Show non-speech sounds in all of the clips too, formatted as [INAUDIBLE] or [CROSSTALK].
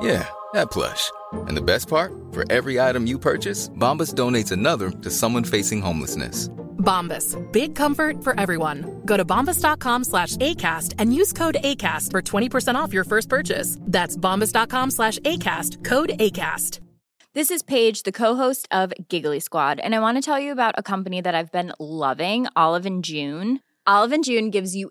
Yeah, that plush. And the best part? For every item you purchase, Bombas donates another to someone facing homelessness. Bombas. Big comfort for everyone. Go to bombas.com slash ACAST and use code ACAST for 20% off your first purchase. That's bombas.com slash ACAST. Code ACAST. This is Paige, the co-host of Giggly Squad, and I want to tell you about a company that I've been loving, Olive and June. Olive and June gives you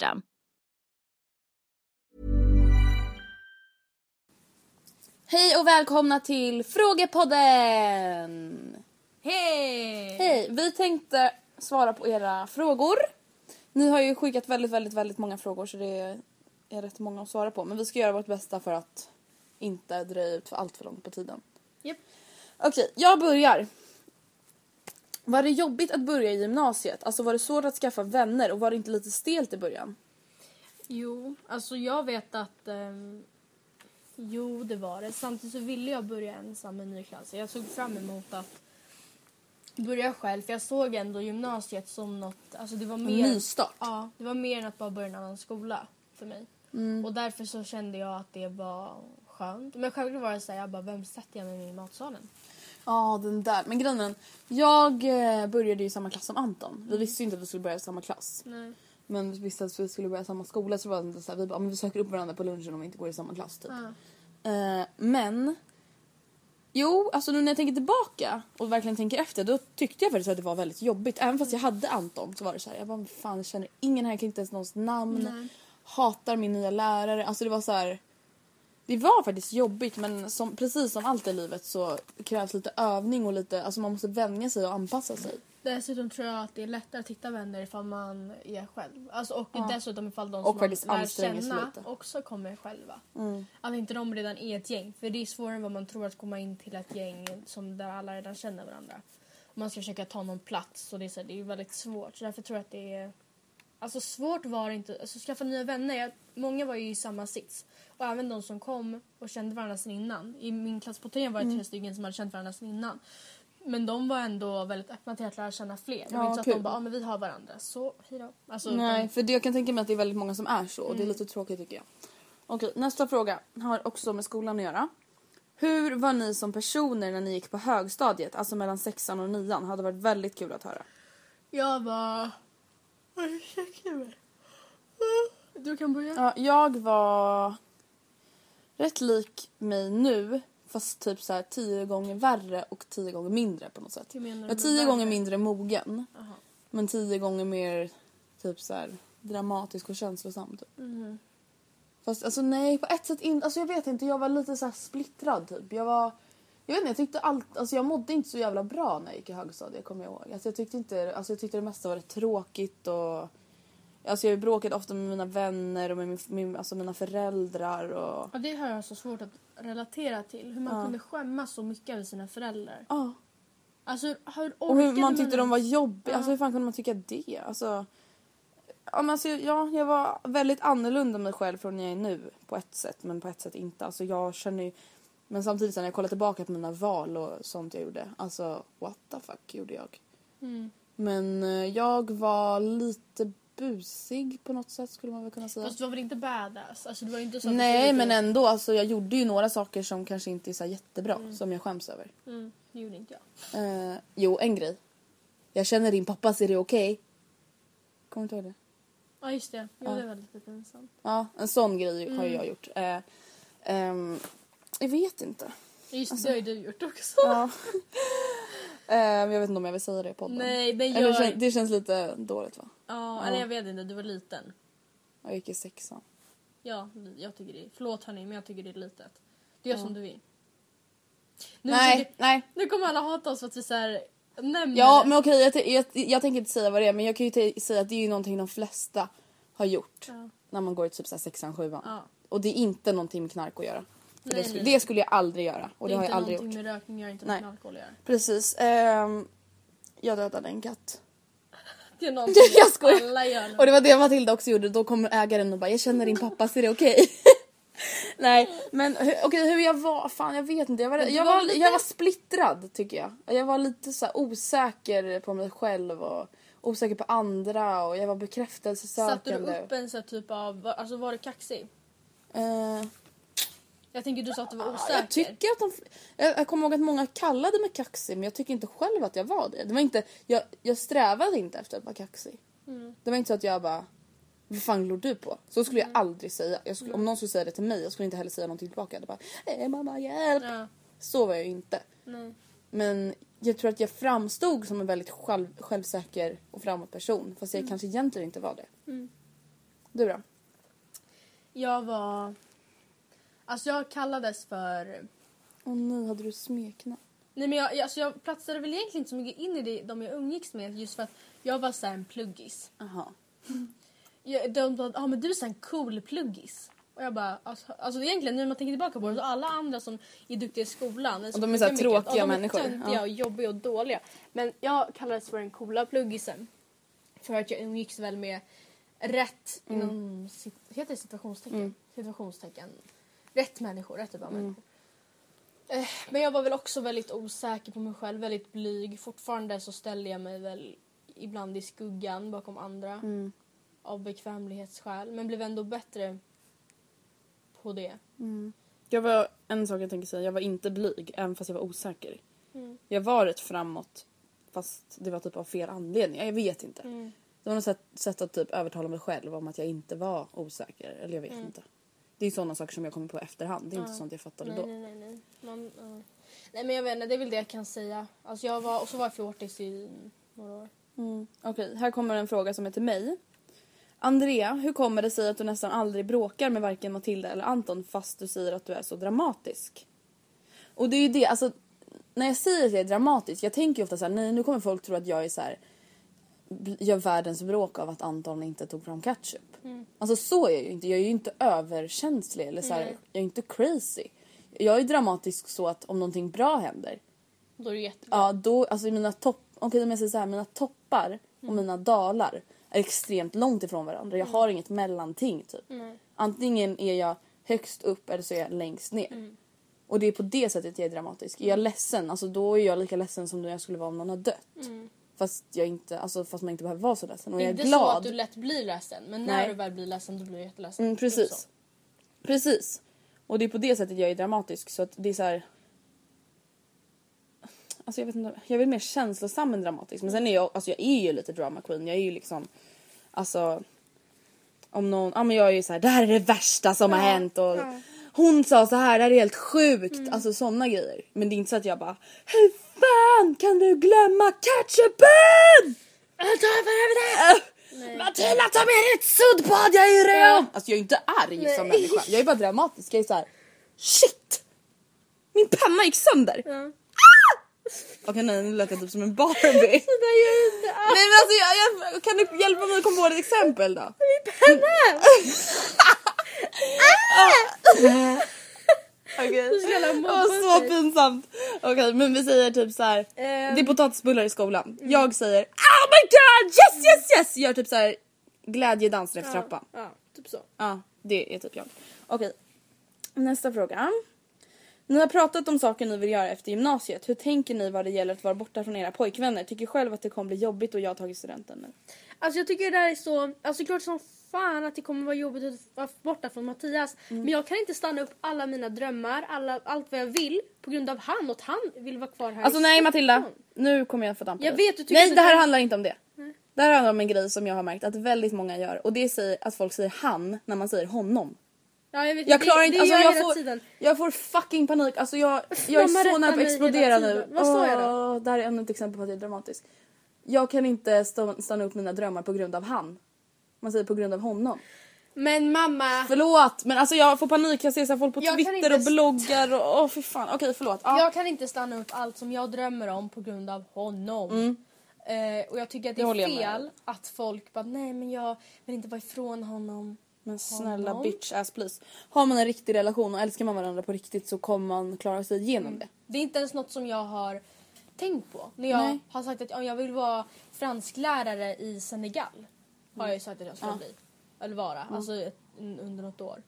Hej och välkomna till Frågepodden! Hej! Hej! Vi tänkte svara på era frågor. Ni har ju skickat väldigt, väldigt, väldigt många frågor så det är rätt många att svara på. Men vi ska göra vårt bästa för att inte dröja ut för allt för långt på tiden. Japp. Okej, jag börjar. Var det jobbigt att börja i gymnasiet? Alltså var det svårt att skaffa vänner och var det inte lite stelt i början? Jo, alltså jag vet att... ehm, jo, det var det. Samtidigt så ville jag börja ensam i ny klass. Jag såg fram emot att börja själv. För jag såg ändå gymnasiet som något... Alltså det var En mer... nystart. Ja, det var mer än att bara börja en annan skola för mig. Och därför så kände jag att det var skönt. Men självklart var det så här, jag bara, vem sätter jag mig i matsalen? Ja, den där. Men grejen är, jag eh, började ju i samma klass som Anton. Vi visste ju inte att vi skulle börja i samma klass. Nej. Men vi visste att vi skulle börja i samma skola så var det så här, vi bara, men vi söker upp varandra på lunchen om vi inte går i samma klass typ. Eh, men Jo, alltså nu när jag tänker tillbaka och verkligen tänker efter då tyckte jag faktiskt att det var väldigt jobbigt. Även fast jag hade Anton så var det så här, jag bara fan jag känner ingen här, jag kan inte ens någons namn. Hatar min nya lärare. Alltså det var så här. Det var faktiskt jobbigt men som, precis som allt i livet så krävs lite övning och lite, alltså man måste vänja sig och anpassa sig. Dessutom tror jag att det är lättare att hitta vänner ifall man är själv. Alltså, och dessutom ifall de som man lär känna också kommer själva. Mm. Att inte de redan är ett gäng. För det är svårare än vad man tror att komma in till ett gäng som där alla redan känner varandra. Man ska försöka ta någon plats och det är, så här, det är väldigt svårt. Så därför tror jag att det är... Alltså svårt var det inte. Alltså skaffa nya vänner. Jag, många var ju i samma sits. Och även de som kom och kände varandra sedan innan. I min klass på trean var det Mm. tre stycken som hade känt varandra sedan innan. Men de var ändå väldigt öppna till att lära känna fler. Det Ja, var inte så att de bara, ah, men vi har varandra. Så, hejdå. Alltså, Nej, de, för det, jag kan tänka mig att det är väldigt många som är så och det är lite tråkigt tycker jag. Okej, nästa fråga har också med skolan att göra. Hur var ni som personer när ni gick på högstadiet, alltså mellan sexan och nian? Hade varit väldigt kul att höra. jag var... Ursäkta mig. Du kan börja. Ja, jag var rätt lik mig nu fast typ så här tio gånger värre och tio gånger mindre på något sätt. Jag var tio värre? gånger mindre mogen Aha. men tio gånger mer typ så här dramatisk och känslosam. Typ. Mhm. Fast alltså nej på ett sätt inte, alltså jag vet inte jag var lite så här splittrad typ. Jag var, jag vet inte jag tyckte allt, alltså jag mådde inte så jävla bra när jag gick i högstadiet kommer jag ihåg. Alltså jag tyckte inte, alltså jag tyckte det mesta var rätt tråkigt och Alltså jag bråkade ofta med mina vänner och med min, min, alltså mina föräldrar och Ja, det har jag så svårt att relatera till. Hur man Ja. kunde skämmas så mycket över sina föräldrar. ja. Alltså hur Och hur man tyckte de var jobbiga. Ja. Alltså hur fan kunde man tycka det? Alltså, ja, men alltså, ja, jag var väldigt annorlunda mig själv från jag är nu på ett sätt men på ett sätt inte. Alltså jag känner ju, men samtidigt när jag kollar tillbaka på mina val och sånt jag gjorde. Alltså what the fuck gjorde jag? Mm. Men eh, jag var lite busig på något sätt skulle man väl kunna säga. Fast du var väl inte badass? Alltså, det var inte så du Nej ut men ändå, alltså, jag gjorde ju några saker som kanske inte är så jättebra som jag skäms över. Mm, det gjorde inte jag. Eh, jo, en grej. Jag känner din pappa, så är det okej? Kommer du inte ihåg det? Ja just det. Jo, Ja. det var lite pinsamt. Ja, en sån grej har Mm. jag gjort. Eh, ehm, jag vet inte. Just Alltså- det har ju du gjort också. Ja. [LAUGHS] Ehm, jag vet inte om jag vill säga det i podden. Nej, men Eller, jag... det kän- det känns lite dåligt va? Ja, eller jag vet inte, du var liten. Jag gick i sexan. Ja, jag tycker det. Förlåt hörni, men jag tycker det är litet. Du gör Ja. som du vill. Nu, Nej, försöker- nej. nu kommer alla hata oss för att vi så här nämner Ja men okej jag, jag, jag tänker inte säga vad det är men jag kan ju säga att det är ju någonting de flesta har gjort. Ja. När man går i typ så här sexan, sjuan. Ja. Och det är inte någonting med knark att göra. Nej, det, skulle, nej. det skulle jag aldrig göra. Och det, är har jag inte aldrig gjort. med rökning gör inte Nej. med alkohol att göra. Precis. ehm, jag dödade en katt. [LAUGHS] Det är någonting [LAUGHS] Jag skojar. alla gör nu. Och det var det Matilda också gjorde. Då kommer ägaren och bara jag känner din pappa, så är det okej? [LAUGHS] Nej men okej hur jag var, fan jag vet inte. Jag var, jag var lite- jag var splittrad tycker jag. Jag var lite så osäker på mig själv och osäker på andra och jag var Satte du bekräftelsesökande. upp en här typ av, alltså var du kaxig? Eh, Jag tänker du sa att du var osäker. jag tycker att de, jag, jag kommer ihåg att många kallade mig kaxig men jag tycker inte själv att jag var det. det var inte, jag, jag strävade inte efter att vara kaxig. Mm. Det var inte så att jag bara vad fan glor du på? Så skulle jag aldrig säga. Jag skulle, Om någon skulle säga det till mig jag skulle inte heller säga någonting tillbaka. Jag bara, eh, mamma hjälp. Ja, Så var jag ju inte. nej. Men jag tror att jag framstod som en väldigt själv, självsäker och framåt person. Fast jag kanske egentligen inte var det. Mm. Du då? Jag var... Alltså jag kallades för... Åh nej, hade du smeknamn? Nej men jag, jag, alltså jag platsade väl egentligen inte så mycket in i det, de jag umgicks med just för att jag var så här en pluggis. Jaha. Jag, de bara, ah, men du är så en cool pluggis. Och jag bara, alltså, alltså egentligen när man tänker tillbaka på det så alla andra som är duktiga i skolan. Och de är så mycket, tråkiga ja, de människor. är töntiga Ja. och jobbiga och dåliga. Men jag kallades för den coola pluggisen. För att jag umgicks väl med rätt, Mm. inom, heter det situationstecken? Situationstecken. Rätt människor, rätt typ av Mm. människor. Eh, Men jag var väl också väldigt osäker på mig själv, väldigt blyg. Fortfarande så ställde jag mig väl ibland i skuggan bakom andra Mm. av bekvämlighetsskäl. Men blev ändå bättre på det. Jag var, en sak jag tänker säga, jag var inte blyg även fast jag var osäker. Mm. Jag var rätt framåt fast det var typ av fel anledning. Jag vet inte. Mm. Det var något sätt, sätt att typ övertala mig själv om att jag inte var osäker. Eller jag vet Mm. inte. Det är sådana saker som jag kommer på efterhand. Det är inte sånt jag fattade Nej, då. nej, nej. Nej. Man, ja. nej men jag vet inte, det är väl det jag kan säga. Alltså jag var, och så var jag fjortis i några år. Mm. Okej, här kommer en fråga som är till mig. Andrea, hur kommer det sig att du nästan aldrig bråkar med varken Matilda eller Anton fast du säger att du är så dramatisk? Och det är ju det, alltså när jag säger att jag är dramatisk, jag tänker ju ofta så här, nej nu kommer folk tro att jag är så här gör världens bråk av att Anton inte tog fram ketchup. Alltså så är jag ju inte, jag är ju inte överkänslig eller så här, Nej. jag är inte crazy. Jag är dramatisk så att om någonting bra händer, Då är det jättebra. Ja, då, alltså mina topp, okej om jag säger så här, mina toppar och mina dalar är extremt långt ifrån varandra. Jag har inget mellanting typ. Antingen är jag högst upp eller så är jag längst ner. Och det är på det sättet jag är dramatisk. Är jag ledsen, alltså då är jag lika ledsen som jag skulle vara om någon har dött. Fast jag inte, alltså fast man inte behöver vara så ledsen. Och Det är jag är inte så glad. att du lätt blir ledsen, men när Nej. du väl blir ledsen då blir du jätteledsen. Mm, så. precis. Precis. Och det är på det sättet jag är dramatisk. Så att det är så här... Alltså jag vet inte, jag är väl mer känslosam än dramatisk. Men sen är jag, alltså jag är ju lite drama queen. Jag är ju liksom, alltså... Om någon, ja men jag är ju så här, det här är det värsta som har hänt och hon sa så här, det här är helt sjukt. Mm. Alltså sådana grejer. Men det är inte så att jag bara, hur fan kan du glömma ketchupen? Äh, Matilda ta med ett suddbad, jag är redo! Alltså jag är inte arg som människa, jag är bara dramatisk. Jag är så här: shit! Min penna gick sönder! Ja. Okej nej nu lät jag typ som en Barbie. [LAUGHS] Det där gör du inte. Ah, Nej men alltså jag, jag, kan du hjälpa mig att komma på ett exempel då? Okej. Du ska [LAUGHS] jävla Det mobba var så pinsamt. Okej men vi säger typ så här. Ehm. Det är potatisbullar i skolan. Jag säger oh my god yes yes yes! Gör typ så här glädjedans efter trappan. Ja, typ så. Ja, det är typ jag. Okej. Nästa fråga. Ni har pratat om saker ni vill göra efter gymnasiet. Hur tänker ni vad det gäller att vara borta från era pojkvänner? Tycker själv att det kommer bli jobbigt och jag har tagit studenten nu. Alltså jag tycker det där är så, alltså klart som fan att det kommer vara jobbigt att vara borta från Mattias. Mm. Men jag kan inte stanna upp alla mina drömmar, alla, allt vad jag vill på grund av han och att han vill vara kvar här Alltså i nej Matilda, nu kommer jag få dampa Jag vet, du tycker Nej det här det- handlar inte om det. Där har de en grej som jag har märkt att väldigt många gör och det är att folk säger han när man säger honom. Ja, jag vet, Jag det- klarar inte, det alltså jag får, tiden. jag får fucking panik. Alltså jag, jag är så nära på att explodera nu. Vad sa jag då? Det här är ännu ett exempel på att jag är dramatisk. Jag kan inte stanna upp mina drömmar på grund av han. Man säger på grund av honom. Men mamma, Förlåt men alltså jag får panik. Jag ser så folk på Jag Twitter inte och bloggar och åh fy fan. Okej förlåt. Ja. jag kan inte stanna upp allt som jag drömmer om på grund av honom. Eh, och jag tycker att det Det är fel att folk bara nej men jag vill inte vara ifrån honom. Men snälla Honom. bitch ass please. Har man en riktig relation och älskar man varandra på riktigt så kommer man klara sig igenom det. Det är inte ens något som jag har tänkt på. När jag Nej. har sagt att ja, jag vill vara fransklärare i Senegal. Har jag ju sagt att jag ska Ja. bli. Eller vara. Alltså ett, un- under något år.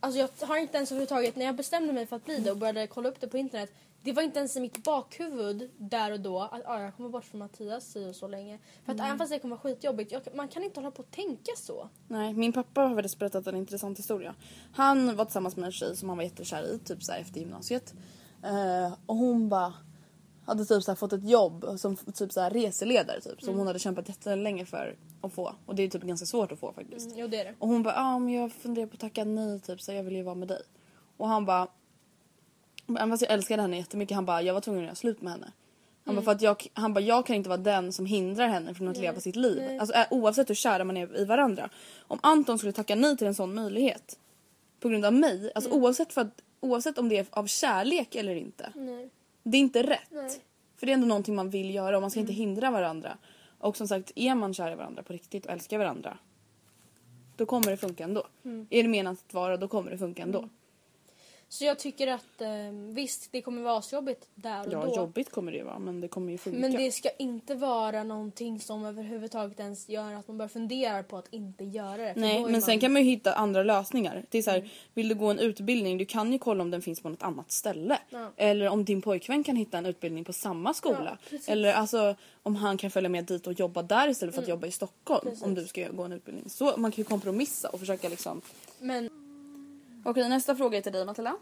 Alltså jag har inte ens överhuvudtaget, när jag bestämde mig för att bli det och började kolla upp det på internet. Det var inte ens i mitt bakhuvud där och då att ah, jag kommer bort från Mattias si och så länge. För att även fast det kommer vara skitjobbigt, jag, man kan inte hålla på och tänka så. Nej, min pappa har faktiskt berättat en intressant historia. Han var tillsammans med en tjej som han var jättekär i, typ så efter gymnasiet. Eh, och hon bara hade typ så fått ett jobb som typ så reseledare typ. Som hon hade kämpat jättelänge för att få. Och det är typ ganska svårt att få faktiskt. Mm, jo det är det. Och hon bara, ja men jag funderar på att tacka nej typ så jag vill ju vara med dig. Och han bara, även fast jag älskade henne jättemycket, han bara jag var tvungen att göra slut med henne. Han bara, för att jag, han bara, jag kan inte vara den som hindrar henne från att leva sitt liv. Alltså, oavsett hur kära man är i varandra. Om Anton skulle tacka nej till en sån möjlighet på grund av mig, alltså oavsett, för att, oavsett om det är av kärlek eller inte. Nej. Det är inte rätt. Nej. För det är ändå någonting man vill göra och man ska inte hindra varandra. Och som sagt, är man kär i varandra på riktigt och älskar varandra. Då kommer det funka ändå. Är det menat att vara, då kommer det funka ändå. Så jag tycker att eh, visst, det kommer vara asjobbigt där och Ja, då. jobbigt kommer det ju vara men det kommer ju funka. Men det ska inte vara någonting som överhuvudtaget ens gör att man börjar fundera på att inte göra det. Nej, men sen man- kan man ju hitta andra lösningar. Det är så här, vill du gå en utbildning, du kan ju kolla om den finns på något annat ställe. Ja. Eller om din pojkvän kan hitta en utbildning på samma skola. Eller alltså om han kan följa med dit och jobba där istället för att jobba i Stockholm. Mm. Precis. Om du ska gå en utbildning. Så man kan ju kompromissa och försöka liksom. Men, Okej, nästa fråga är till dig Matilda.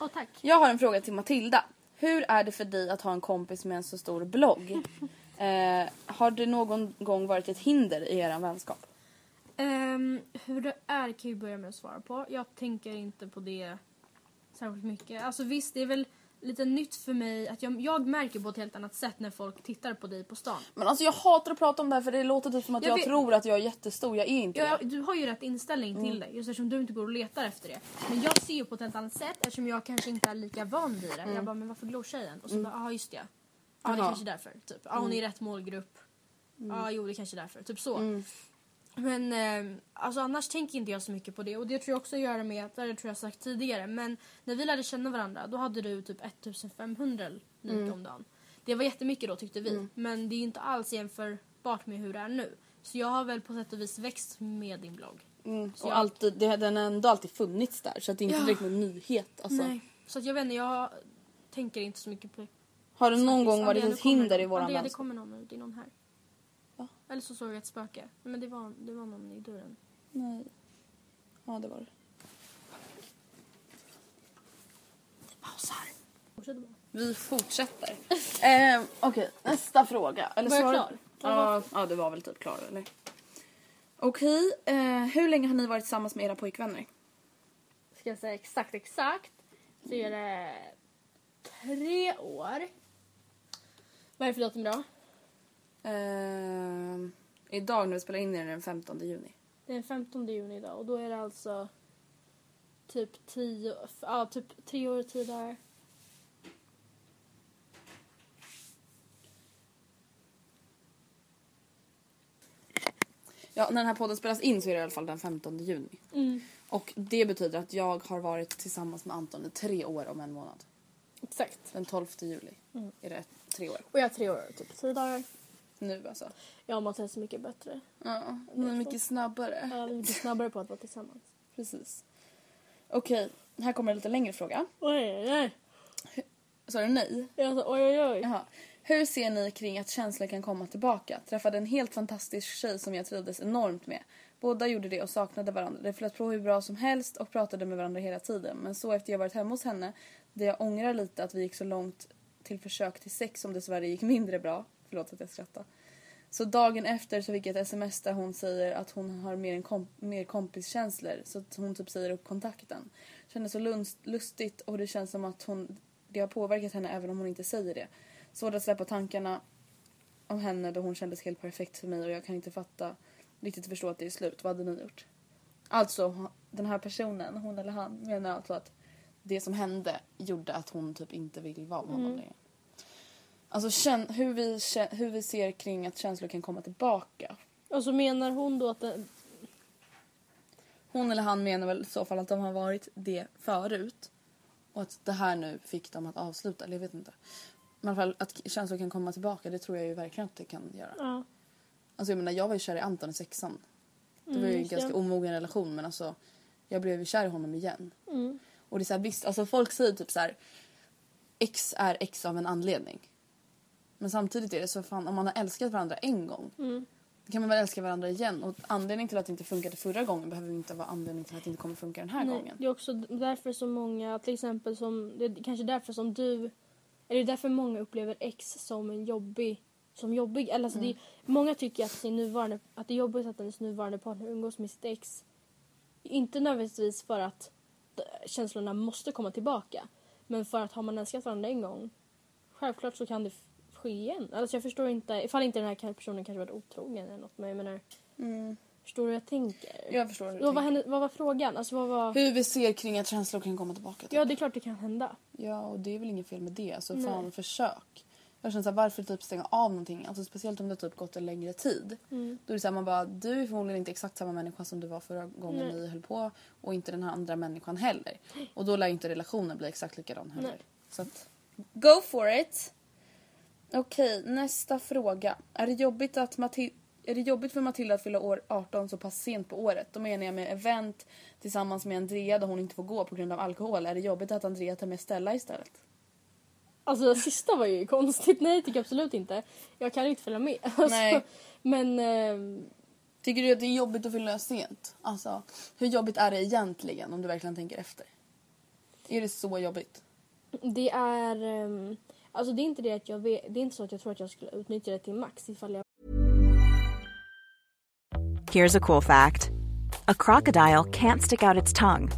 åh tack. Jag har en fråga till Matilda. Hur är det för dig att ha en kompis med en så stor blogg? [LAUGHS] eh, har det någon gång varit ett hinder i er vänskap? Ehm, hur det är kan jag börja med att svara på. Jag tänker inte på det särskilt mycket. Alltså visst, det är väl lite nytt för mig att jag, jag märker på ett helt annat sätt när folk tittar på dig på stan. Men alltså jag hatar att prata om det här för det låter typ som att Jag jag, vet- tror att jag är jättestor. Jag är inte Ja, det. du har ju rätt inställning till det just eftersom du inte går och letar efter det. Men jag ser ju på ett helt annat sätt eftersom jag kanske inte är lika van vid det. Jag bara, men varför glor tjejen? Och så bara, ja just det. Ja, det är kanske därför. Typ. Ja, hon är i rätt målgrupp. Ja, jo det är kanske därför. Typ så. Men eh, alltså annars tänker inte jag så mycket på det. Och det tror jag också gör med, att- det tror jag sagt tidigare, men när vi lärde känna varandra då hade du typ 1500 lik om dagen. Det var jättemycket då tyckte vi. Men det är inte alls jämförbart med hur det är nu. Så jag har väl på sätt och vis växt med din blogg. Mm. Och jag- alltid, det, den har ändå alltid funnits där så att det är inte Ja. direkt någon nyhet. Alltså. Nej. Så att jag vet inte, jag tänker inte så mycket på Har det någon gång varit ett hinder i våran Andrea, det vänskap? kommer någon nu. Det är någon här. Va? Eller så såg jag ett spöke. Men det var, det var någon i dörren. Nej. Ja det var det. Pausar. Fortsätt bara. Vi fortsätter. [LAUGHS] eh, Okej, nästa fråga. Eller Var jag svar- klar? Ja, ja, du var väl typ klar eller? Okej, eh, hur länge har ni varit tillsammans med era pojkvänner? Ska jag säga exakt exakt så är det tre år. Vad är det för datum idag? Eh, idag när vi spelar in är det den 15 juni. Det är den 15 juni idag och då är det alltså typ tio, ja typ tre år tio dagar. Ja, när den här podden spelas in så är det i alla fall den 15 juni. Mm. Och det betyder att jag har varit tillsammans med Anton i tre år om en månad. Exakt. Den 12 juli är det tre år. Och jag har tre år typ tio dagar. Nu alltså. Och Mattias är mycket bättre. Ja, hon är mycket snabbare. Ja, vi är mycket snabbare på att vara tillsammans. Precis. Okej, här kommer en lite längre fråga. Oj, oj, oj. Sa du nej? Jag sa oj, oj, oj. Jaha. Hur ser ni kring att känslor kan komma tillbaka? Träffade en helt fantastisk tjej som jag trivdes enormt med. Båda gjorde det och saknade varandra. Det flöt på hur bra som helst och pratade med varandra hela tiden. Men så efter jag varit hemma hos henne, där jag ångrar lite att vi gick så långt till försök till sex som dessvärre gick mindre bra. Förlåt att jag skrattar. Så dagen efter så fick jag ett sms där hon säger att hon har mer, en komp- mer kompiskänslor. Så att hon typ säger upp kontakten. Kändes så lust- lustigt och det känns som att hon, det har påverkat henne även om hon inte säger det. Svårt att släppa tankarna om henne då hon kändes helt perfekt för mig och jag kan inte fatta riktigt förstå att det är slut. Vad hade ni gjort? Alltså den här personen, hon eller han, menar alltså att det som hände gjorde att hon typ inte vill vara med honom längre. Alltså känn, hur, vi, hur vi ser kring att känslor kan komma tillbaka. Och så menar hon då att det, Hon eller han menar väl i så fall att de har varit det förut. Och att det här nu fick dem att avsluta, eller jag vet inte. Men i alla fall att känslor kan komma tillbaka, det tror jag ju verkligen att det kan göra. ja. Alltså jag menar jag var ju kär i Anton i sexan. Det var ju en Mm, det. ganska omogen relation men alltså jag blev ju kär i honom igen. Mm. Och det är så här, visst, alltså folk säger typ så här. X är X av en anledning. Men samtidigt är det så fan om man har älskat varandra en gång. Mm. Då kan man väl älska varandra igen. Och anledningen till att det inte funkade förra gången behöver inte vara anledning till att det inte kommer funka den här Nej, gången. det är också därför så många, till exempel som, det är kanske därför som du, är det därför många upplever ex som en jobbig, som jobbig, eller alltså det, Mm. många tycker att sin nuvarande, att det är jobbigt att ens nuvarande partner umgås med sitt ex. Inte nödvändigtvis för att känslorna måste komma tillbaka, men för att har man älskat varandra en gång, självklart så kan det ske igen. Alltså jag förstår inte, ifall inte den här personen kanske varit otrogen eller något, men jag menar, Mm. förstår du hur jag tänker? Jag förstår hur du vad, var henne, vad var frågan? Alltså vad var... Hur vi ser kring att känslor kan komma tillbaka. Typ. Ja, det är klart det kan hända. Ja, och det är väl inget fel med det. Alltså Nej. fan, försök. Jag känner såhär, varför typ stänga av någonting? Alltså speciellt om det typ gått en längre tid. Mm. Då är det såhär, man bara, du är förmodligen inte exakt samma människa som du var förra gången Nej. ni höll på. Och inte den här andra människan heller. Och då lär inte relationen bli exakt likadan heller. Nej. Så att, go for it! Okej, nästa fråga. Är det jobbigt att är det jobbigt för Matilda att fylla år 18 så pass sent på året? Då menar jag med event tillsammans med Andrea där hon inte får gå på grund av alkohol. Är det jobbigt att Andrea tar med Stella istället? Alltså det sista var ju [LAUGHS] konstigt. Nej, tycker jag absolut inte. Jag kan inte följa med. [LAUGHS] Alltså, Nej. Men ehm, Tycker du att det är jobbigt att fylla sent? Alltså, hur jobbigt är det egentligen om du verkligen tänker efter? Är det så jobbigt? det är... ehm, alltså det är inte det att jag vet, Det är inte så att jag tror att jag skulle utnyttja det till max ifall jag... Here's a cool fact a crocodile can't stick out its tongue.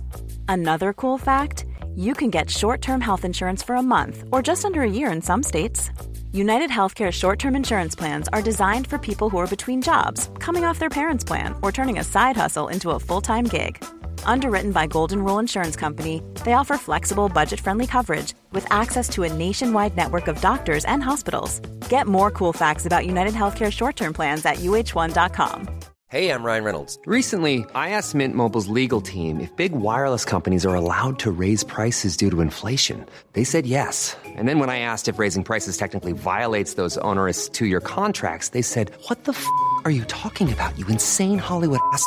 Another cool fact you can get short term health insurance for a month or just under a year in some states. United Healthcare short term insurance plans are designed for people who are between jobs, coming off their parents' plan, or turning a side hustle into a full time gig. Underwritten by Golden Rule Insurance Company, they offer flexible, budget friendly coverage with access to a nationwide network of doctors and hospitals. Get more cool facts about United Healthcare short term plans at uh1.com. Hey, I'm Ryan Reynolds. Recently, I asked Mint Mobile's legal team if big wireless companies are allowed to raise prices due to inflation. They said yes. And then when I asked if raising prices technically violates those onerous two year contracts, they said, What the f are you talking about, you insane Hollywood ass?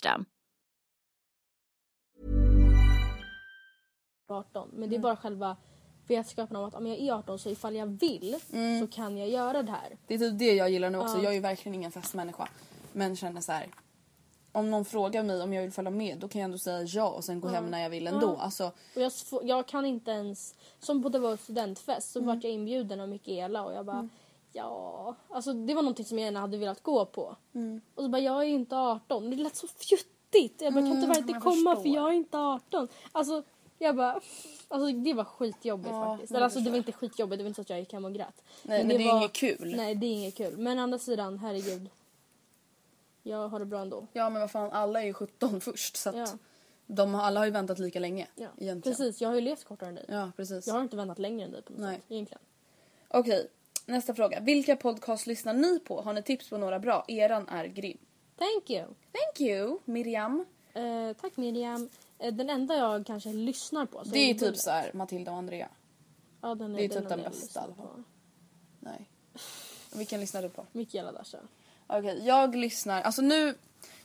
18. Men det är bara själva vetskapen om att om jag är 18 så ifall jag vill så kan jag göra det här. Det är typ det jag gillar nu också. Ja. Jag är ju verkligen ingen festmänniska. Men känner så här. Om någon frågar mig om jag vill följa med då kan jag ändå säga ja och sen gå hem när jag vill ändå. Alltså, Och jag, jag kan inte ens... Som på det var studentfest så vart jag inbjuden av Mikaela och jag bara ja... Alltså det var någonting som jag gärna hade velat gå på. Och så bara jag är inte 18. Det lät så fjuttigt. Jag bara kan inte Mm, verkligen komma förstår. för jag är inte 18. Alltså Jag bara, alltså det var skitjobbigt Ja, faktiskt. men Eller alltså det var inte skitjobbigt, det var inte så att jag gick hem och grät. Nej, men det är var- inget kul. Nej det är inget kul. Men å andra sidan, herregud. Jag har det bra ändå. Ja men vad fan, alla är ju 17 först så att Ja. de har- alla har ju väntat lika länge Ja. egentligen. Precis, jag har ju levt kortare än dig. Ja precis. Jag har inte väntat längre än dig på något Nej. sätt egentligen. Okej, nästa fråga. Vilka podcast lyssnar ni på? Har ni tips på några bra? Eran är grym. Thank you! Thank you Miriam. Eh, tack Miriam. Eh, den enda jag kanske lyssnar på. Det är ju typ så här Matilda och Andrea. Ja, den är, det är typ den, den jag bästa i alla fall. på. Nej. Vilken lyssnar du på? Mikaela Dasha. Okej, jag lyssnar. Alltså nu...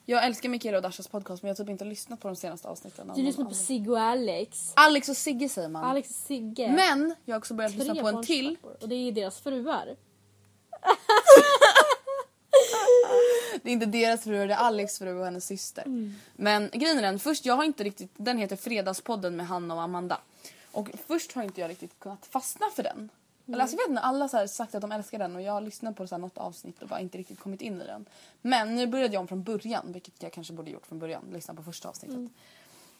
Jag älskar Mikaela och Dashas podcast men jag har typ inte lyssnat på de senaste avsnitten. av Du lyssnar på. Sigge och Alex. Alex och Sigge säger man. Alex och Sigge. Men jag har också börjat lyssna Tre på en till. Och det är deras fruar. [LAUGHS] Det är inte deras fru, det är Alex fru och hennes syster. Mm. Men grejen är den, först jag har inte riktigt, den heter Fredagspodden med Hanna och Amanda. Och först har inte jag riktigt kunnat fastna för den. Eller alltså jag vet inte, alla har sagt att de älskar den och jag har lyssnat på så här något avsnitt och bara inte riktigt kommit in i den. Men nu började jag om från början, vilket jag kanske borde gjort från början, lyssna på första avsnittet.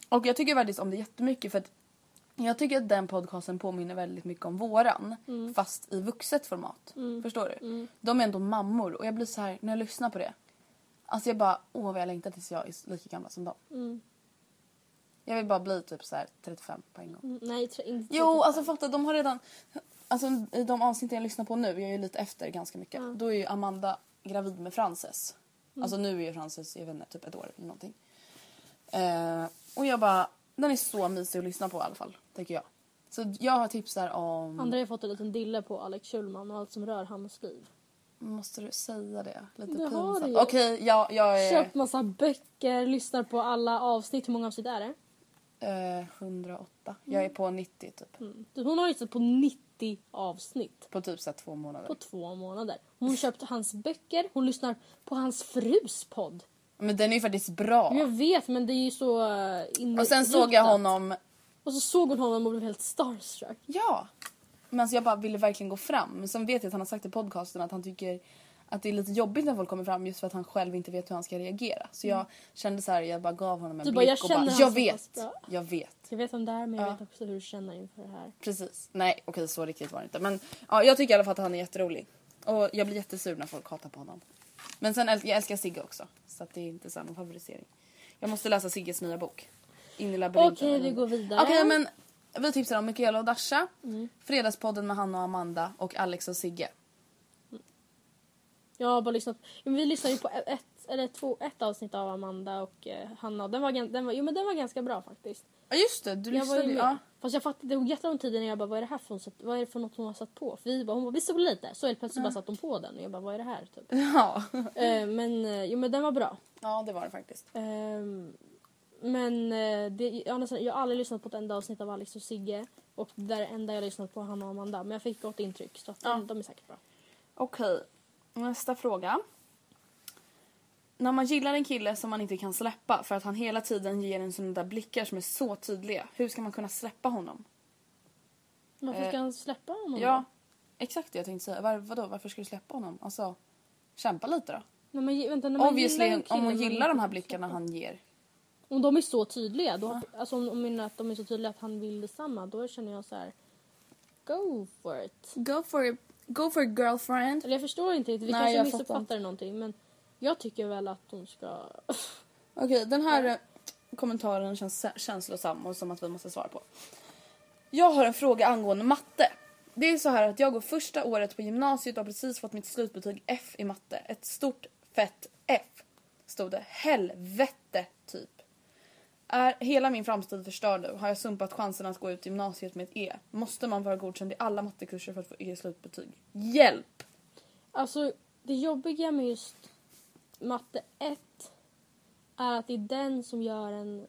Och jag tycker faktiskt om det jättemycket för att jag tycker att den podcasten påminner väldigt mycket om våran fast i vuxet format. Förstår du? De är ändå mammor och jag blir så här när jag lyssnar på det. Alltså jag bara, åh vad jag längtar tills jag är lika gamla som dem. Jag vill bara bli typ så här 35 på en gång. Mm, nej, inte Jo, riktigt. alltså fatta de har redan... Alltså i de avsnitten jag lyssnar på nu, jag är ju lite efter ganska mycket. Då är ju Amanda gravid med Frances. Alltså nu är ju Frances, jag vet inte, typ ett år eller någonting. Eh, och jag bara, den är så mysig att lyssna på i alla fall, tycker jag. Så jag har tips där om... Andra har fått en liten dille på Alex Schulman och allt som rör hans liv. Måste du säga det? Lite Det pinsamt. Okej, ja, jag är... Köpt massa böcker, lyssnar på alla avsnitt. Hur många avsnitt är det? Eh, 108. Jag är på 90 typ. Mm. Hon har lyssnat på 90 avsnitt På typ så två månader. på två månader. Hon har köpt hans böcker, hon lyssnar på hans frus podd. Men den är ju faktiskt bra. Jag vet men det är ju så uh, Och sen såg jag honom Och så såg hon honom och blev helt starstruck. Ja. Men alltså jag bara ville verkligen gå fram. Men sen vet jag att han har sagt i podcasten att han tycker att det är lite jobbigt när folk kommer fram just för att han själv inte vet hur han ska reagera. Så jag kände så här, jag bara gav honom en Du bara, blick jag och bara, jag vet, pass bra." jag vet. Jag vet om det är men jag Ja. vet också hur du känner inför det här. Precis. Nej okej så riktigt var det inte. Men ja, jag tycker i alla fall att han är jätterolig. Och jag blir jättesur när folk hatar på honom. Men sen äl- jag älskar Sigge också. Så att det är inte samma favorisering. Jag måste läsa Sigges nya bok. In i labyrinten. Okej, vi går vidare. Okej men vi tipsar om Mikaela och Dasha. Mm. Fredagspodden med Hanna och Amanda och Alex och Sigge. Jag har bara lyssnat. Vi lyssnade ju på ett, eller två, ett avsnitt av Amanda och eh, Hanna. Den var, den var, jo men den var ganska bra faktiskt. Ja just det, du Jag lyssnade ju med. Ja. Fast jag fattade, det tog jättelång tid innan jag bara vad är det här för, hon vad är det för något hon har satt på? För vi bara, hon bara vi stod lite. Så helt plötsligt bara satt hon på den och jag bara vad är det här typ. [LAUGHS] Ja. Eh, men eh, jo men den var bra. ja det var det faktiskt. Ehm, men det, jag, jag har aldrig lyssnat på ett enda avsnitt av Alex och Sigge. Och det är det enda jag har lyssnat på Hanna och Amanda. Men jag fick gott intryck så att Ja. de, de är säkert bra. Okej, nästa fråga. När man gillar en kille som man inte kan släppa för att han hela tiden ger en sån där blickar som är så tydliga. Hur ska man kunna släppa honom? Varför Eh, ska han släppa honom Ja, då? exakt det jag tänkte säga. Var, vadå, varför ska du släppa honom? Alltså, kämpa lite då. Man, ge- vänta, när man Obviously, gillar en kille om hon man gillar de här blickarna han ger. Om de är så tydliga, då, alltså om, om att de är så tydliga att han vill detsamma, då känner jag så här. Go for it. Go for it, go for it girlfriend. Eller jag förstår inte riktigt, vi Nej, kanske jag fattar missuppfattar någonting men jag tycker väl att hon ska... [LAUGHS] Okej, den här eh, kommentaren känns kä- känslosam och som att vi måste svara på. Jag har en fråga angående matte. Det är så här att jag går första året på gymnasiet och har precis fått mitt slutbetyg F i matte. Ett stort fett F. Stod det. Helvete, typ. Är hela min framtid förstörd nu? Har jag sumpat chansen att gå ut gymnasiet med ett E? Måste man vara godkänd i alla mattekurser för att få E slutbetyg? Hjälp! Alltså det jobbiga med just matte 1 är att det är den som gör en...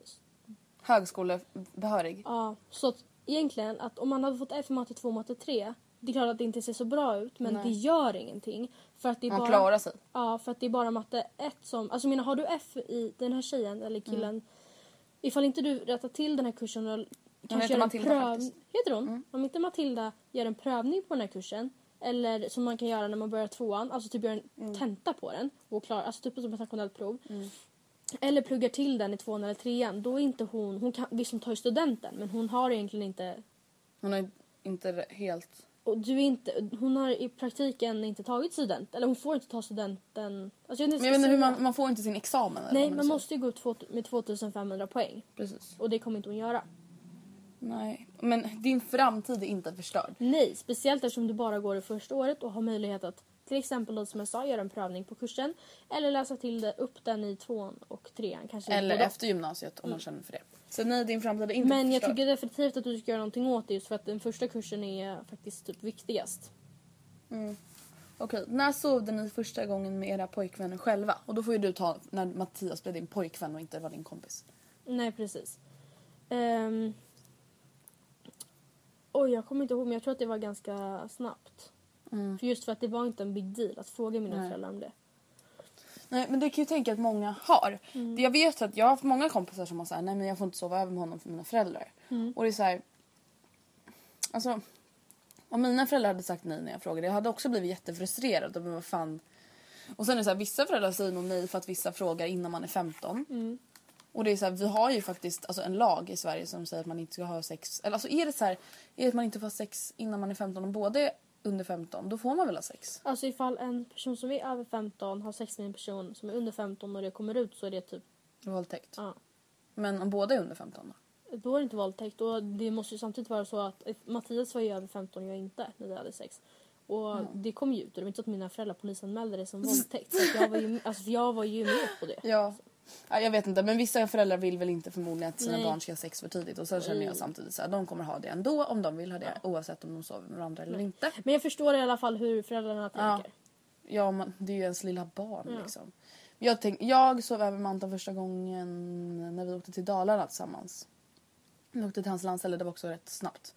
Högskolebehörig. Ja, så att egentligen att om man hade fått F i matte 2 och matte 3 det är klart att det inte ser så bra ut men Nej. det gör ingenting. För att det är Man bara... klarar sig. Ja, för att det är bara matte 1 som... Alltså menar, har du F i den här tjejen eller killen Mm. Ifall inte du rättar till den här kursen och kanske gör en Matilda pröv... faktiskt. Mm. Heter hon? Om inte Matilda gör en prövning på den här kursen eller som man kan göra när man börjar tvåan, alltså typ göra en Mm. tenta på den och klara, alltså typ som ett nationellt prov. eller pluggar till den i tvåan eller trean, då är inte hon, hon kan, visst hon tar ju studenten men hon har egentligen inte, Hon har inte helt... och du inte, hon har i praktiken inte tagit student, eller hon får inte ta studenten. Alltså jag Men jag inte hur man, man får inte sin examen eller Nej, man måste ju gå ut två, med 2500 poäng Precis. och det kommer inte hon göra. Nej. Men din framtid är inte förstörd. Nej, speciellt eftersom du bara går det första året och har möjlighet att till exempel då, som jag sa göra en prövning på kursen eller läsa till det, upp den i tvåan och trean. Kanske Eller efter gymnasiet om man känner för det. Så nej, din framtid är inte Men jag förstörd. tycker definitivt att du ska göra någonting åt det just för att den första kursen är faktiskt typ viktigast. Okej, när sovde ni första gången med era pojkvänner själva? Och då får ju du ta när Mattias blev din pojkvän och inte var din kompis. Nej, precis. Um... Oj, jag kommer inte ihåg men jag tror att det var ganska snabbt. För just för att det var inte en big deal att fråga mina Nej. föräldrar om det. Nej men det kan ju tänka att många har. Jag vet att jag har haft många kompisar som har sagt nej men jag får inte sova över med honom för mina föräldrar. Och det är så här. Alltså. Om mina föräldrar hade sagt nej när jag frågade jag hade också blivit jättefrustrerad. Och men vad fan. Och sen är det så här vissa föräldrar säger nog nej för att vissa frågar innan man är 15. Och det är så här, vi har ju faktiskt alltså, en lag i Sverige som säger att man inte ska ha sex. Eller alltså är det så här, är det att man inte får ha sex innan man är 15 och båda är under 15 då får man väl ha sex? Alltså ifall en person som är över 15 har sex med en person som är under 15 och det kommer ut så är det typ, Våldtäkt. ja. Men om båda är under 15 då? Då är det inte våldtäkt. Och det måste ju samtidigt vara så att Mattias var ju över 15 och jag inte när vi hade sex. Och det kom ju ut och det var inte så att mina föräldrar polisanmälde det som [LAUGHS] våldtäkt. Så jag, var ju, alltså, jag var ju med på det. Ja. Ja. Jag vet inte men vissa föräldrar vill väl inte förmodligen att sina Nej. barn ska ha sex för tidigt och sen känner jag samtidigt så här, de kommer ha det ändå om de vill ha det oavsett om de sover med varandra eller inte. Men jag förstår i alla fall hur föräldrarna Ja. tänker. Ja men det är ju ens lilla barn Ja. liksom. Jag, tänk, jag sov över med Anton första gången när vi åkte till Dalarna tillsammans. Vi åkte till hans landställe, det var också rätt snabbt.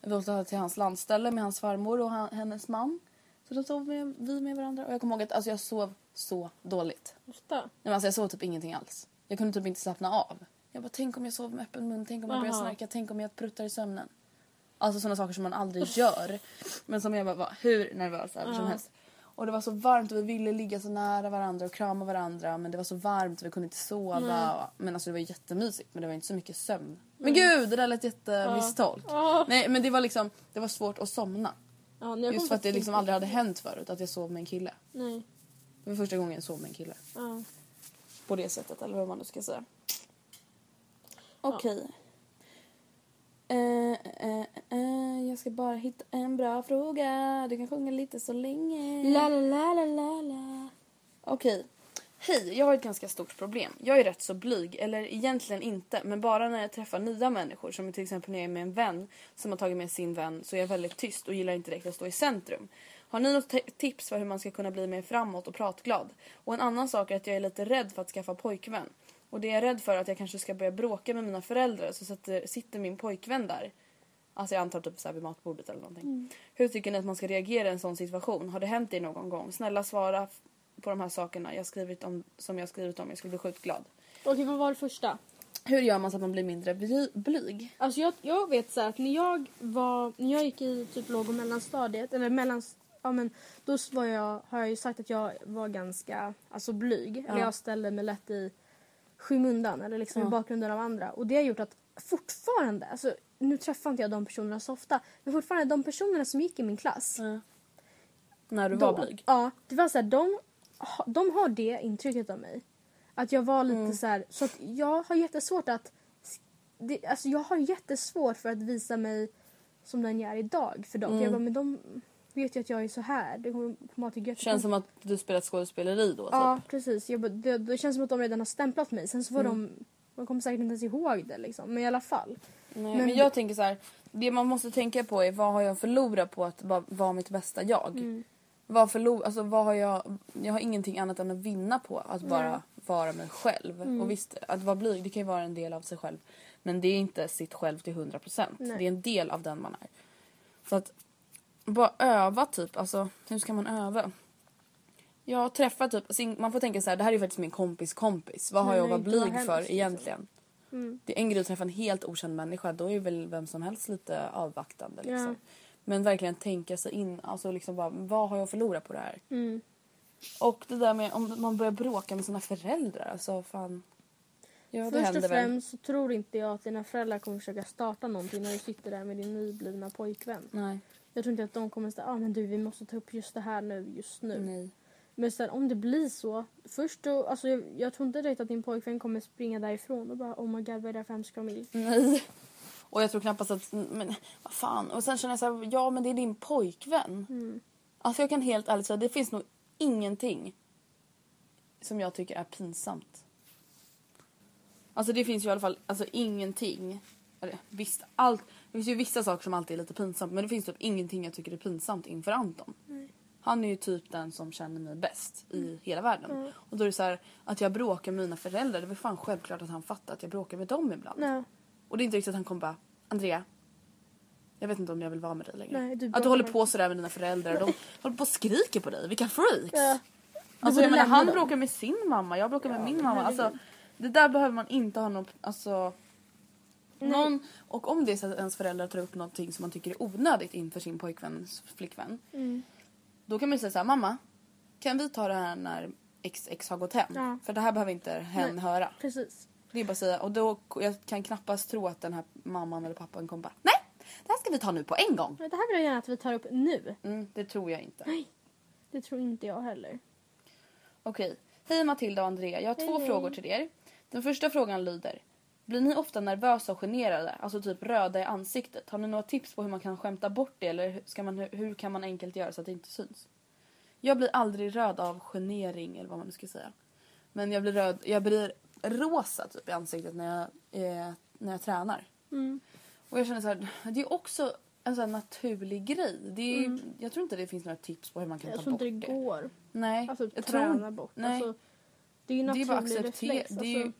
Vi åkte till hans landställe med hans farmor och han, hennes man. Så då sov vi, vi med varandra och jag kommer ihåg att alltså, jag sov så dåligt. Ofta. Nej, men alltså jag sov typ ingenting alls. Jag kunde typ inte slappna av. Jag bara, tänk om jag sover med öppen mun, tänk om jag börjar snarka, tänk om jag pruttar i sömnen. Alltså sådana saker som man aldrig gör. Men som jag bara var hur nervös över som helst. Och det var så varmt och vi ville ligga så nära varandra och krama varandra men det var så varmt och vi kunde inte sova. Och, men alltså det var jättemysigt men det var inte så mycket sömn. Men gud det där lät jättemissstolt. Ja. Nej men det var liksom, det var svårt att somna. Ja, Just för att det liksom aldrig hade hänt förut att jag sov med en kille. Nej. Det var första gången jag sov med en kille. Ja. På det sättet, eller vad man nu ska säga. Okej. Eh, eh, eh, jag ska bara hitta en bra fråga. Du kan sjunga lite så länge. La la la la la la. Okej. Hej, jag har ett ganska stort problem. Jag är rätt så blyg, eller egentligen inte, men bara när jag träffar nya människor, som till exempel när jag är med en vän som har tagit med sin vän, så är jag väldigt tyst och gillar inte direkt att stå i centrum. Har ni något tips för hur man ska kunna bli mer framåt och pratglad? Och en annan sak är att jag är lite rädd för att skaffa pojkvän. Och det är jag rädd för att jag kanske ska börja bråka med mina föräldrar så sitter, sitter min pojkvän där. Alltså jag antar typ så här vid matbordet eller någonting. Hur tycker ni att man ska reagera i en sån situation? Har det hänt er någon gång? Snälla svara på de här sakerna jag skrivit om, som jag skrivit om. Jag skulle bli sjukt glad. Okej, vad var det första? Hur gör man så att man blir mindre bly, blyg? Alltså jag, jag vet så här att när jag var, när jag gick i typ låg och mellanstadiet, eller mellan, ja men då var jag, har jag ju sagt att jag var ganska, alltså blyg. Eller jag ställde mig lätt i skymundan eller liksom i bakgrunden av andra. Och det har gjort att fortfarande, alltså nu träffar inte jag de personerna så ofta, men fortfarande de personerna som gick i min klass. När du då, var blyg? Ja, det var så här, de, de har det intrycket av mig. Att jag var lite Mm. så här, så att jag har jättesvårt att det, alltså jag har jättesvårt för att visa mig som den jag är idag för dem. För jag bara, men de vet ju att jag är så här. Det kommer kommer att tycka Känns som att du spelat skådespeleri då? Ja, Typ. precis. Jag det, det känns som att de redan har stämplat mig. Sen så får Mm. de, de kommer säkert inte ens ihåg det liksom. Men i alla fall. Nej, men, jag tänker så här. Det man måste tänka på är vad har jag förlorat på att vara mitt bästa jag? Vad, förlor, alltså, vad har jag, jag har ingenting annat än att vinna på att bara vara mig själv. Och visst, att vara blyg det kan ju vara en del av sig själv. Men det är inte sitt själv till 100%. Nej. Det är en del av den man är. Så att bara öva typ. Alltså hur ska man öva? Jag träffar typ, man får tänka så här, det här är ju faktiskt min kompis kompis. Vad har Nej, jag att vara blyg för liksom. egentligen? Det är en grej att träffa en helt okänd människa. Då är väl vem som helst lite avvaktande. Liksom. Ja. Men verkligen tänka sig in. Alltså liksom bara, vad har jag förlorat på det här? Mm. Och det där med om man börjar bråka med sina föräldrar. Alltså fan. Ja, Först och främst så tror inte jag att dina föräldrar kommer försöka starta någonting när du sitter där med din nyblivna pojkvän. Nej. Jag tror inte att de kommer säga ah, men du vi måste ta upp just det här nu just nu. Nej. Men sen om det blir så. Först då, alltså jag, jag tror inte direkt att din pojkvän kommer springa därifrån och bara oh my god vad är det här för hemsk familj. Nej. Och jag tror knappast att, men vad fan. Och sen känner jag så här, ja men det är din pojkvän. Mm. Alltså jag kan helt ärligt säga, det finns nog ingenting som jag tycker är pinsamt. Alltså det finns ju i alla fall, alltså ingenting. Eller, visst, allt, det finns ju vissa saker som alltid är lite pinsamt men det finns typ ingenting jag tycker är pinsamt inför Anton. Han är ju typ den som känner mig bäst i hela världen. Och då är det så här, att jag bråkar med mina föräldrar, det är väl fan självklart att han fattar att jag bråkar med dem ibland. Nej. Och det är inte riktigt att han kommer bara, Andrea. Jag vet inte om jag vill vara med dig längre. Nej, du att du håller på sådär med dina föräldrar. De [LAUGHS] håller på och skriker på dig. Vilka freaks! Ja. Alltså jag menar, han dem. bråkar med sin mamma, jag bråkar med min mamma. Alltså, det där behöver man inte ha någon... Alltså, någon och om det är så att ens föräldrar tar upp någonting som man tycker är onödigt inför sin pojkväns flickvän. Mm. Då kan man ju säga såhär, mamma. Kan vi ta det här när XX har gått hem? Ja. För det här behöver inte hen Nej. höra. Precis. Det är bara att säga. Och då, jag kan knappast tro att den här mamman eller pappan kommer bara Nej! Det här ska vi ta nu på en gång. Men det här vill jag gärna att vi tar upp nu. Mm, det tror jag inte. Det tror inte jag heller. Okej. Hej Matilda och Andrea. Jag har två hej. frågor till er. Den första frågan lyder. Blir ni ofta nervösa och generade? Alltså typ röda i ansiktet? Har ni några tips på hur man kan skämta bort det? Eller hur- ska man, hur kan man enkelt göra så att det inte syns? Jag blir aldrig röd av genering eller vad man nu ska säga. Men jag blir röd, jag blir rosa typ i ansiktet när jag, eh, när jag tränar. Mm. Och jag känner så här, det är också en sån här naturlig grej. Det är, Jag tror inte det finns några tips på hur man kan Mm. Jag ta tror bort inte det går. Nej, Alltså jag träna tror, bort. Nej. Alltså, det är ju det är naturlig bara reflex. Det är, ju, Alltså,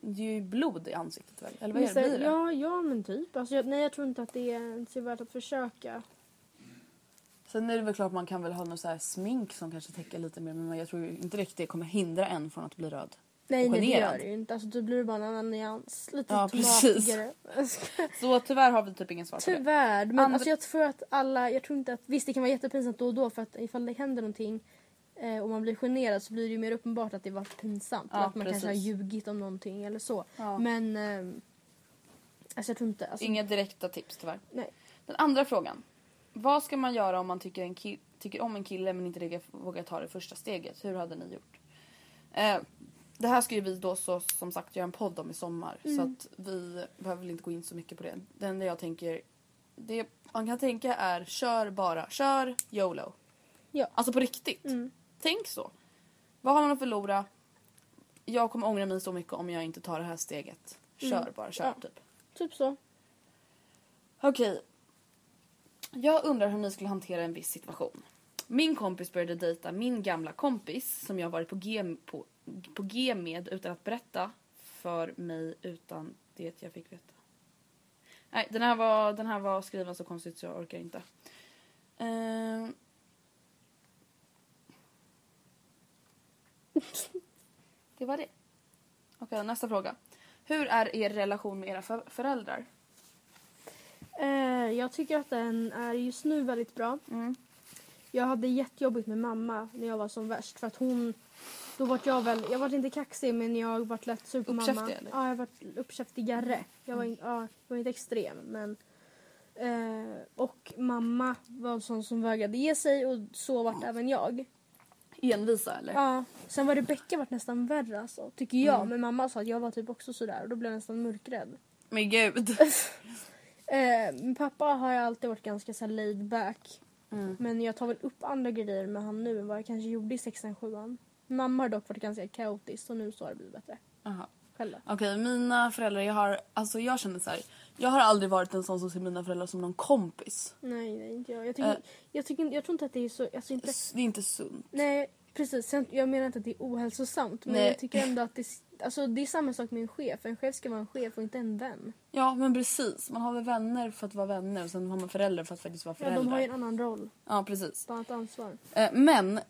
det är ju blod i ansiktet väl? Eller vad är det? Blir det? Ja, ja men typ. Alltså, jag, nej jag tror inte att det är värt att försöka. Sen är det väl klart man kan väl ha något så smink som kanske täcker lite mer men jag tror inte riktigt det kommer hindra en från att bli röd. Nej, nej det gör det ju inte. Alltså, då blir det bara en annan nyans. Lite Ja, precis. tomatigare. [LAUGHS] Så tyvärr har vi typ ingen svar på det. Tyvärr. Men alltså, jag tror att alla, jag tror inte att, visst det kan vara jättepinsamt då och då för att ifall det händer någonting eh, och man blir generad så blir det ju mer uppenbart att det var pinsamt. Ja, eller att man kanske har precis. ljugit om någonting eller så. Ja. Men ehm, alltså jag tror inte, alltså, Inga direkta tips tyvärr. nej. Den andra frågan. Vad ska man göra om man tycker, en tycker om en kille men inte vågar ta det första steget? Hur hade ni gjort? Eh, det här ska ju vi då så, som sagt göra en podd om i sommar. Så att vi behöver väl inte gå in så mycket på det. Det enda jag tänker, det man kan tänka är kör bara. Kör YOLO. Ja. Alltså på riktigt. Mm. Tänk så. Vad har man att förlora? Jag kommer ångra mig så mycket om jag inte tar det här steget. Kör bara, kör Ja. typ. Typ så. Okej. Jag undrar hur ni skulle hantera en viss situation. Min kompis började dejta min gamla kompis som jag varit på G, på, på G med utan att berätta för mig utan det jag fick veta. Nej, den här var, den här var skriven så konstigt så jag orkar inte. Ehm. [LAUGHS] det var det. Okej, nästa fråga. Hur är er relation med era för- föräldrar? Eh, jag tycker att den är just nu väldigt bra. Mm. Jag hade jättejobbigt med mamma när jag var som värst för att hon då var jag väl, jag var inte kaxig men jag var lätt sur på Uppkäftig, mamma. eller? Ja, jag var uppkäftigare. Jag var, in, ja, jag var inte extrem men eh, och mamma var en sån som vägrade ge sig och så vart även jag. Envisa eller? Ja, sen var Rebecka vart nästan värre alltså, tycker jag. Mm. Men mamma sa att jag var typ också sådär och då blev jag nästan mörkrädd. Men gud. [LAUGHS] Eh, min pappa har jag alltid varit ganska så laid back. Mm. Men jag tar väl upp andra grejer med han nu än vad jag kanske gjorde i sexan, sjuan. Mamma har dock varit ganska kaotisk och nu så har det blivit bättre. Aha. Själva. Okej, mina föräldrar, jag har, alltså jag känner så här. Jag har aldrig varit en sån som ser mina föräldrar som någon kompis. Nej, nej inte jag. Jag, tycker, Eh. jag, tycker, jag tror inte att det är så... Alltså inte, Det är inte sunt. nej, precis. Jag menar inte att det är ohälsosamt. Men Nej. jag tycker ändå att det, alltså, det är samma sak med en chef. En chef ska vara en chef och inte en vän. Ja, men precis. Man har väl vänner för att vara vänner och sen har man föräldrar för att faktiskt vara Ja, föräldrar. de har ju en annan roll. Ja, precis. Ett annat ansvar. Eh, Men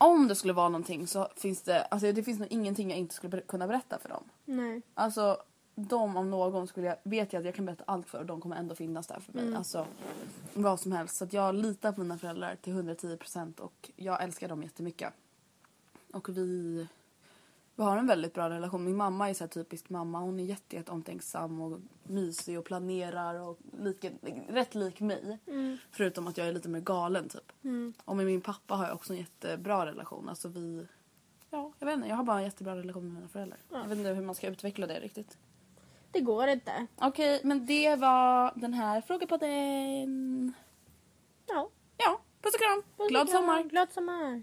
om det skulle vara någonting så finns det, alltså det finns nog ingenting jag inte skulle ber- kunna berätta för dem. Nej. Alltså de om någon skulle jag, vet jag att jag kan berätta allt för och de kommer ändå finnas där för mig. Mm. Alltså vad som helst. Så att jag litar på mina föräldrar till 110% och jag älskar dem jättemycket. och vi, vi har en väldigt bra relation. Min mamma är så här typisk mamma. Hon är jätte, jätte omtänksam och mysig och planerar och lika, rätt lik mig. Förutom att jag är lite mer galen typ. Och med min pappa har jag också en jättebra relation. Alltså vi, ja jag vet inte, jag har bara en jättebra relation med mina föräldrar. Jag vet inte hur man ska utveckla det riktigt. Det går inte. Okej, men det var den här frågepodden. Ja. Ja, puss och kram. Glad sommar. Glad sommar.